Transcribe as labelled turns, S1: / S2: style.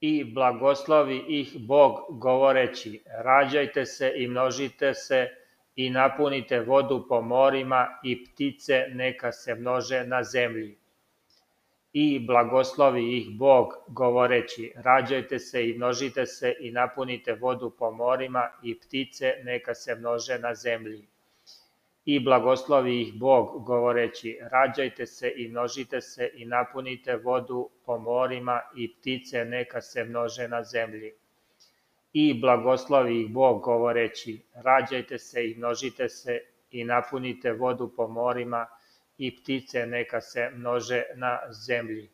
S1: I blagoslovi ih Bog govoreći, rađajte se i množite se i napunite vodu po morima i ptice neka se množe na zemlji. I blagoslovi ih Bog govoreći, rađajte se i množite se i napunite vodu po morima i ptice neka se množe na zemlji i blagoslovi ih Bog, govoreći, rađajte se i množite se i napunite vodu po morima i ptice neka se množe na zemlji. I blagoslovi ih Bog, govoreći, rađajte se i množite se i napunite vodu po morima i ptice neka se množe na zemlji.